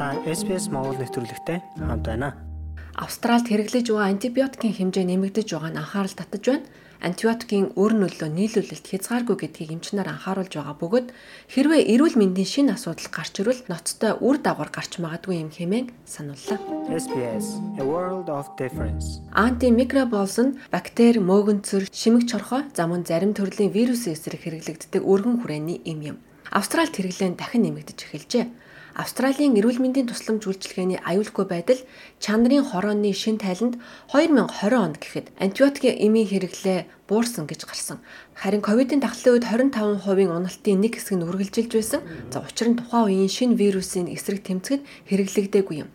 Та SPS Монгол нэвтрүүлэгтэй хамт байна. Австралид хэрэглэж байгаа антибиотикийн хэмжээ нэмэгдэж байгааг нь анхаарал татаж байна. Антибиотикийн өр нөлөө нийлүүлэлт хязгааргүй гэдгийг эмчнэр анхааруулж байгаа бөгөөд хэрвээ эрүүл мэндийн шинэ асуудал гарч ирвэл ноцтой үр дагавар гарч магадгүй юм хэмээн санууллаа. SPS A World of Difference. Антимикроболс нь бактери, мөөгөнцөр, шимэг чорхой, замун зарим төрлийн вирусын эсрэг хэрэглэгддэг өргөн хүрээний эм юм. Австралид хэрэглэн дахин нэмэгдэж эхэлжээ. Австралийн эрүүл мэндийн тусламж үйлчилгээний аюулгүй байдал чанарын хорооны шин тайланд 2020 онд гэхэд антибиотикийн эмийн хэрэглээ буурсан гэж гарсан. Харин ковидын тахлын үед 25%-ийн уналтын нэг хэсэг нь үргэлжилж байсан. За учир нь тухайн үеийн шин вирусын эсрэг тэмцэхэд хэрэглэгдээгүй юм.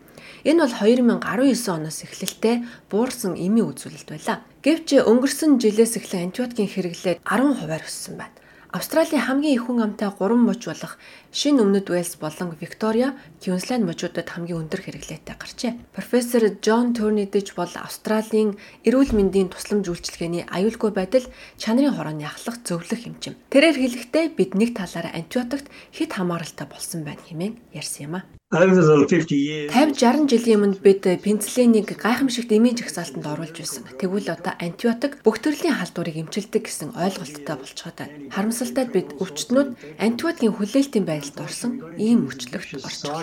Энэ бол 2019 оноос эхлэлтэй буурсан эмийн үзүүлэлт байлаа. Гэвч өнгөрсөн жилээс эхлэн антибиотикийн хэрэглээ 10%-аар өссөн байна. Австралийн хамгийн их хүн амтай 3 муж болох Шинэ Өмнөд Уэльс болон Виктория, Квинсленд мужуудад хамгийн өндөр хэрэглээтэй гарчээ. Профессор Джон Турнидж бол Австралийн эрүүл мэндийн тусламж үйлчилгээний аюулгүй байдал чанарын хорооны ахлах зөвлөх хэмжим. Тэрээр хэлэхдээ бид нэг талаараа антибиотикт хэд хамааралтай болсон байна хэмээн ярьсан юм а. 50 60 жилийн өмнө бид пенцилинийг гайхамшигт эмийн жагсаалтанд оруулж байсан. Тэгвэл одоо антибиотик бүх төрлийн халдварыг эмчилдэг гэсэн ойлголттой болчиход байна. Харамсалтай бид өвчтнүүд антибиотикийн хүлээлтийн байдалд орсон ийм мөчлөгт орчихлоо.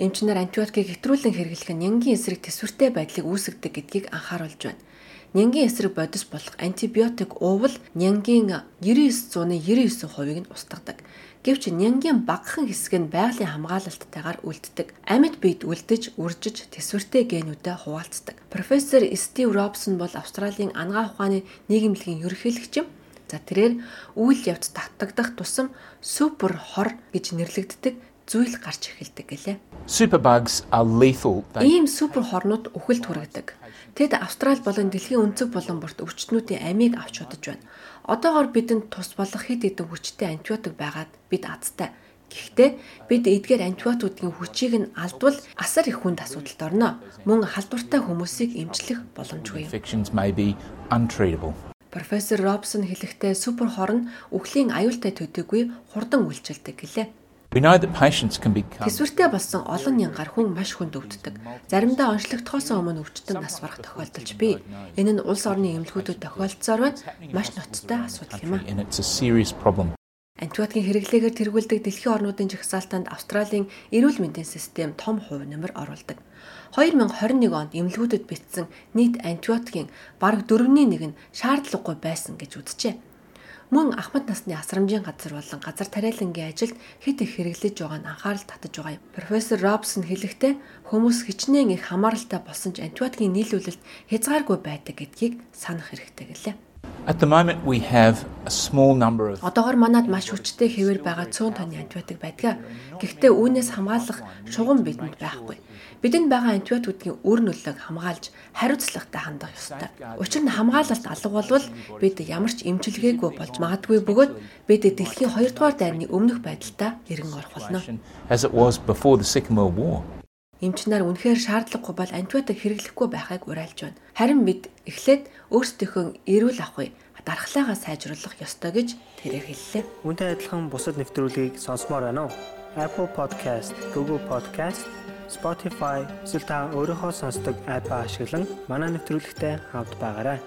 Эмчнэр антибиотикийг хэтрүүлэн хэрэглэх нь нянгийн эсрэг төсвөртэй байдлыг үүсгэдэг гэдгийг анхааруулж байна. Нянгийн эсрэг бодис болох антибиотик уувал нянгийн 99.99%-ийг нь устгадаг. Гэвч нянгийн багахан хэсэг нь байгалийн хамгаалалттайгаар үлддэг. Амьд биед үлдэж, үржиж, тэсвэртэй генүүдэд хуваалцдаг. Профессор Стив Робсон бол Австралийн анагаах ухааны нийгэмлэгийн ерөнхийлөгч юм. За тэрээр үйл явц татагдах тусам супер хор гэж нэрлэгддэг зүйл гарч эхэлдэг гэлээ. Superbugs are lethal. Ийм супер хорнууд үхэлд хүргэдэг. Тэд Австрали болон дэлхийн өнцөг болон борт өвчтнүүдийн амийг авч удаж байна. Одоогоор бидэнд тус болох хэд хэдэн хүчтэй антибиотик байгаад бид азтай. Гэхдээ бид эдгээр антибиотикуудын хүчийг нь алдвал асар их хүнд асуудалд орно. Мөн халдвартай хүмүүсийг эмчлэх боломжгүй. Профессор Робсон хэлэхдээ супер хорн үхлийн аюултай төдийгүй хурдан үйлчилдэг гэлээ. Тэсвэртэй болсон олон нянгаар хүн маш хүнд өвддөг. Заримдаа онцлогдохоос өмнө өвчтөн нас барах тохиолдолж бий. Энэ нь улс орны эмнэлгүүдэд тохиолдсоор байна. Маш ноцтой асуудал юм а. Антибиотикийн хэрэглээгээр тэргүүлдэг дэлхийн орнуудын жагсаалтанд Австралийн эрүүл мэндийн систем том хувь нэмэр оруулдаг. 2021 онд эмнэлгүүдэд бичсэн нийт антибиотикийн бараг 4-ний 1 нь шаардлагагүй байсан гэж үзжээ мөн ахмад насны асрамжийн газар болон газар тариалангийн ажилд хэд их хэрэглэж байгаа нь анхаарал татаж байгаа юм. Профессор Робсон хэлэхдээ хүмүүс хичнээн их хамааралтай болсон ч антибиотикийн нийлүүлэлт хязгааргүй байдаг гэдгийг санах хэрэгтэй гэлээ. At the moment we have a small number of Одоогор манад маш хүчтэй хэвээр байгаа 100 тонны антибиотик байдаг. Гэхдээ үүнээс хамгаалах шугам бидэнд байхгүй. Бидэнд байгаа антибиотикуудын үр нөлөөг хамгаалж хариуцлагатай хандах ёстой. Учир нь хамгаалалт алга болвол бид ямар ч эмчилгээгүй болж магадгүй бөгөөд бид дэлхийн 2 дугаар дайны өмнөх байдалтай эргэн орох болно. As it was before the Second World War. Эмч нар үнэхээр шаардлагагүй бол антибиотик хэрэглэхгүй байхыг уриалж байна. Харин бид эхлээд өөрсдийнхөө эрүүл авахыг дархлаагаа сайжруулах ёстой гэж тэрээр хэллээ. Үүнтэй адилхан бусад нэвтрүүлгийг сонсомоор байна уу? Apple Podcast, Google Podcast Spotify эсвэл та өөрийнхөө сонсдог апп ашиглан манай нэвтрүүлэгтэй хавд байгаарай.